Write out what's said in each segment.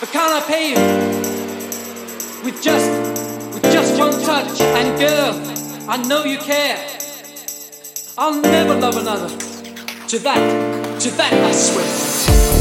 But can I pay you with just with just one touch? And girl, I know you care. I'll never love another. To that, to that I swear.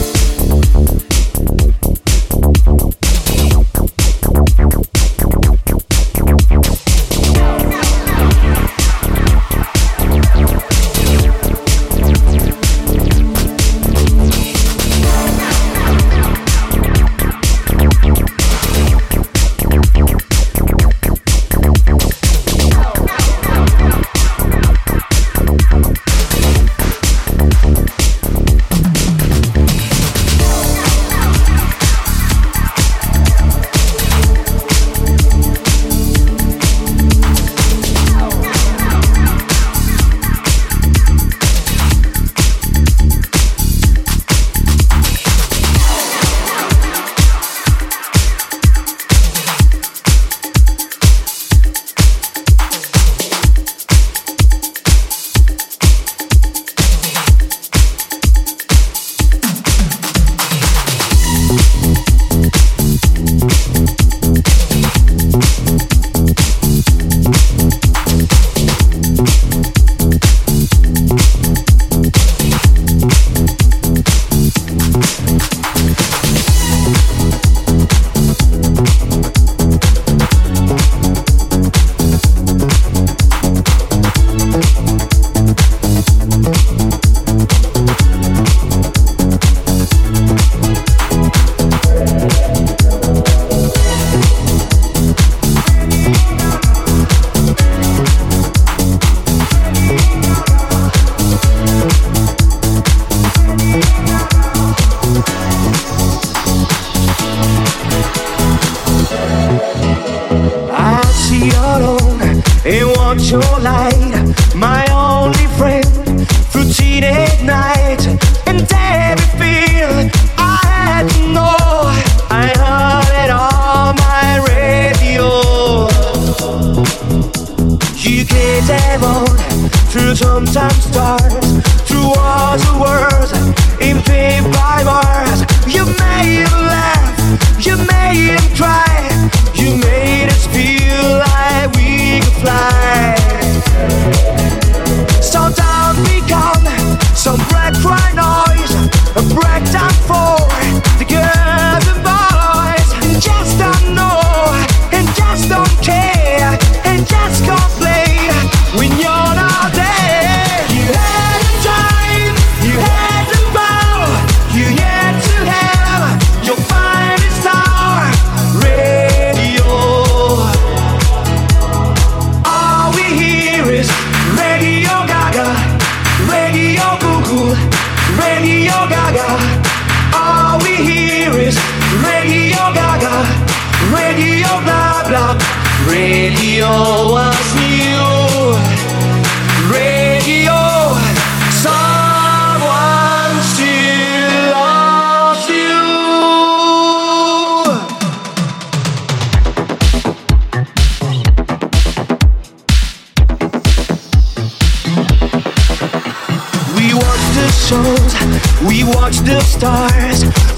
You had the power,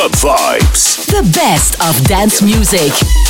Club Vibes. The best of dance music.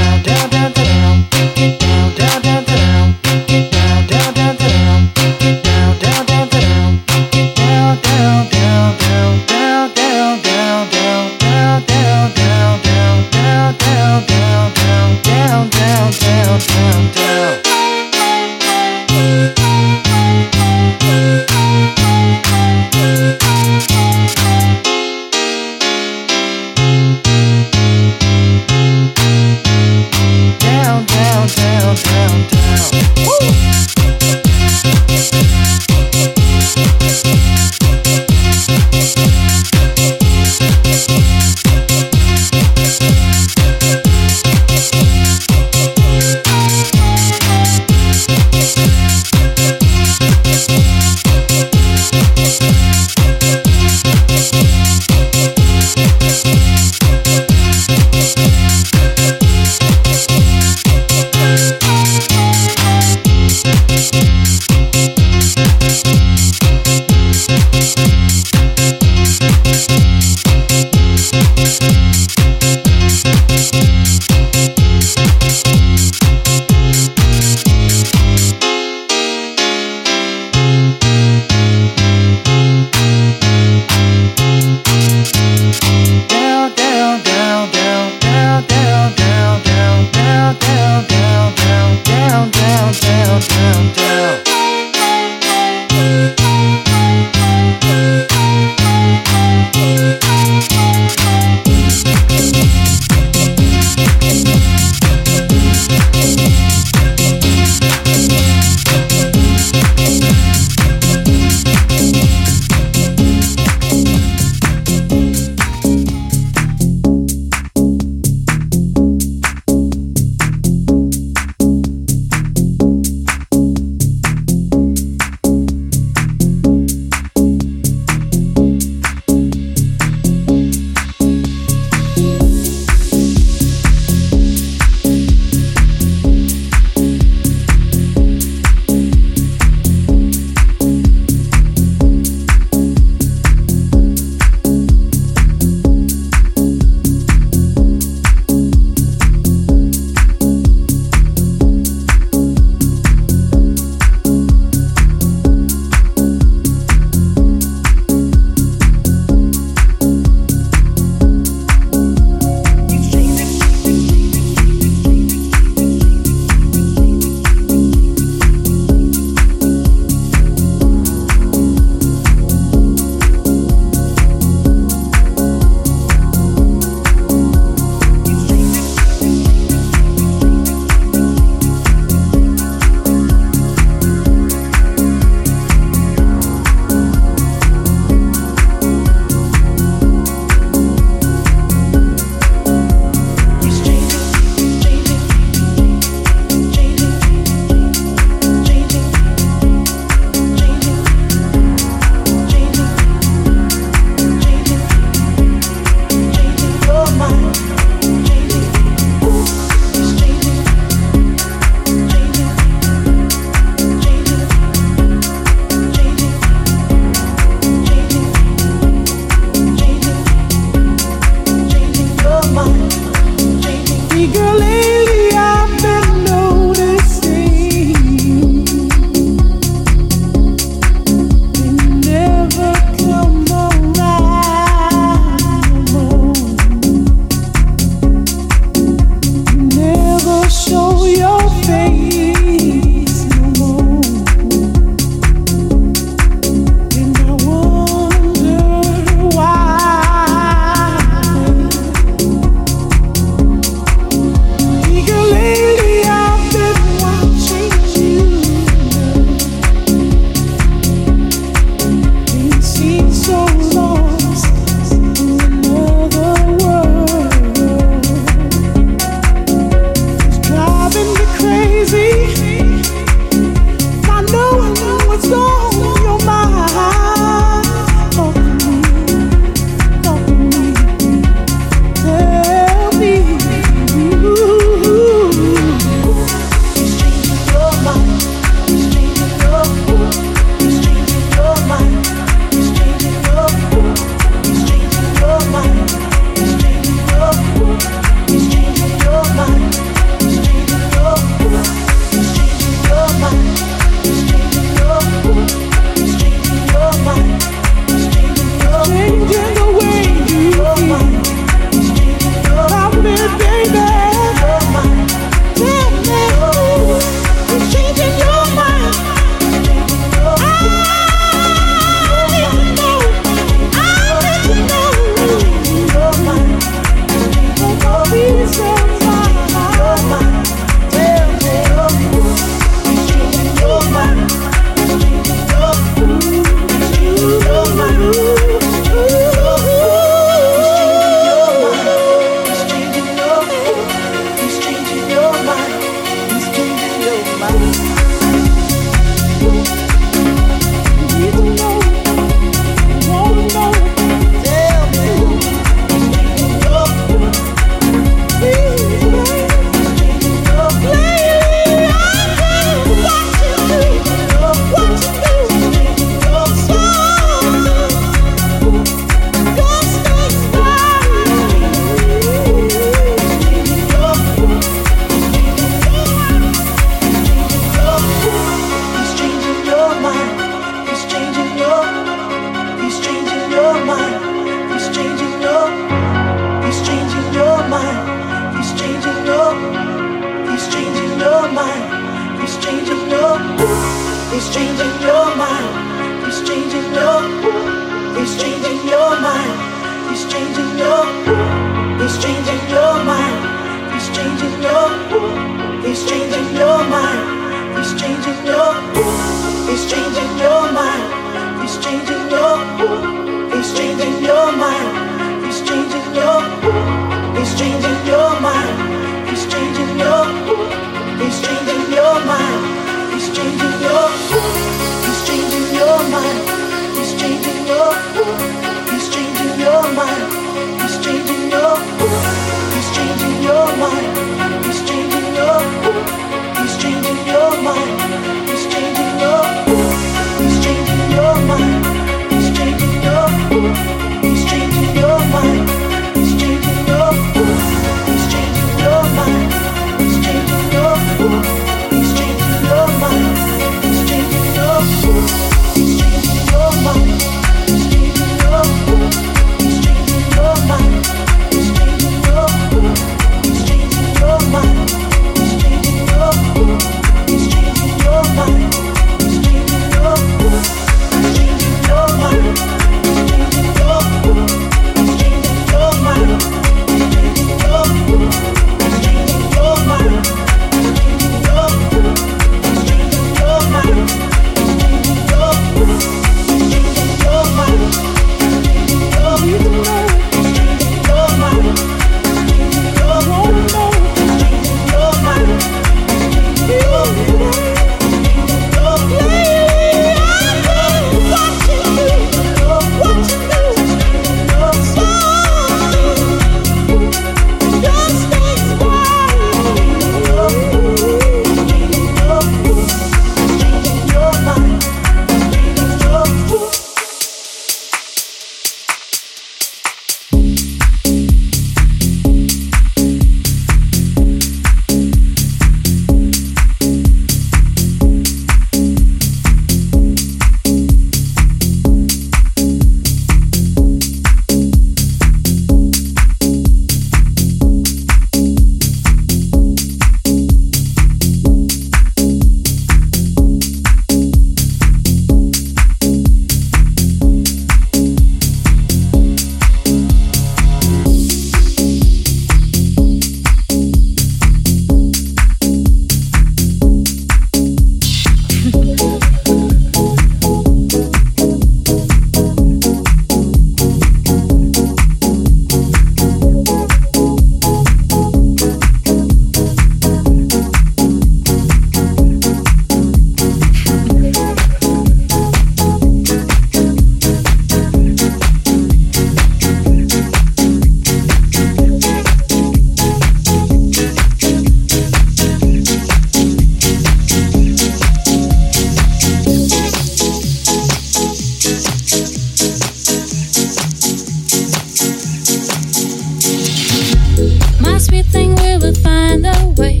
My sweet thing, we will find a way,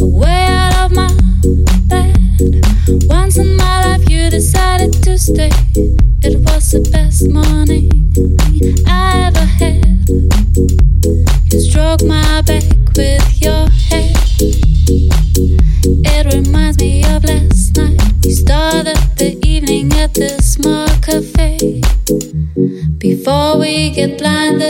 a way out of my bed. Once in my life, you decided to stay. It was the best morning I ever had. You stroked my back with your head. It reminds me of last night. We started the evening at the small cafe. Before we get blinded.